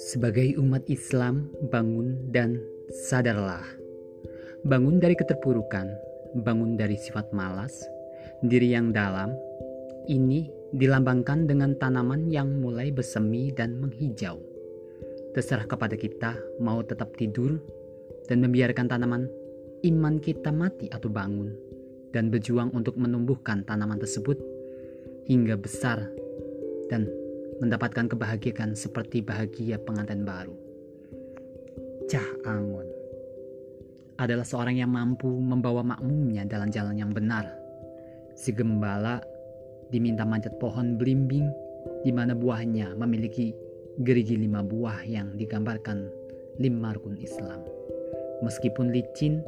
Sebagai umat Islam, bangun dan sadarlah. Bangun dari keterpurukan, bangun dari sifat malas, diri yang dalam. Ini dilambangkan dengan tanaman yang mulai bersemi dan menghijau. Terserah kepada kita mau tetap tidur dan membiarkan tanaman iman kita mati atau bangun dan berjuang untuk menumbuhkan tanaman tersebut hingga besar dan mendapatkan kebahagiaan seperti bahagia pengantin baru. Cah Angon adalah seorang yang mampu membawa makmumnya dalam jalan yang benar. Si gembala diminta manjat pohon belimbing di mana buahnya memiliki gerigi lima buah yang digambarkan lima rukun Islam. Meskipun licin,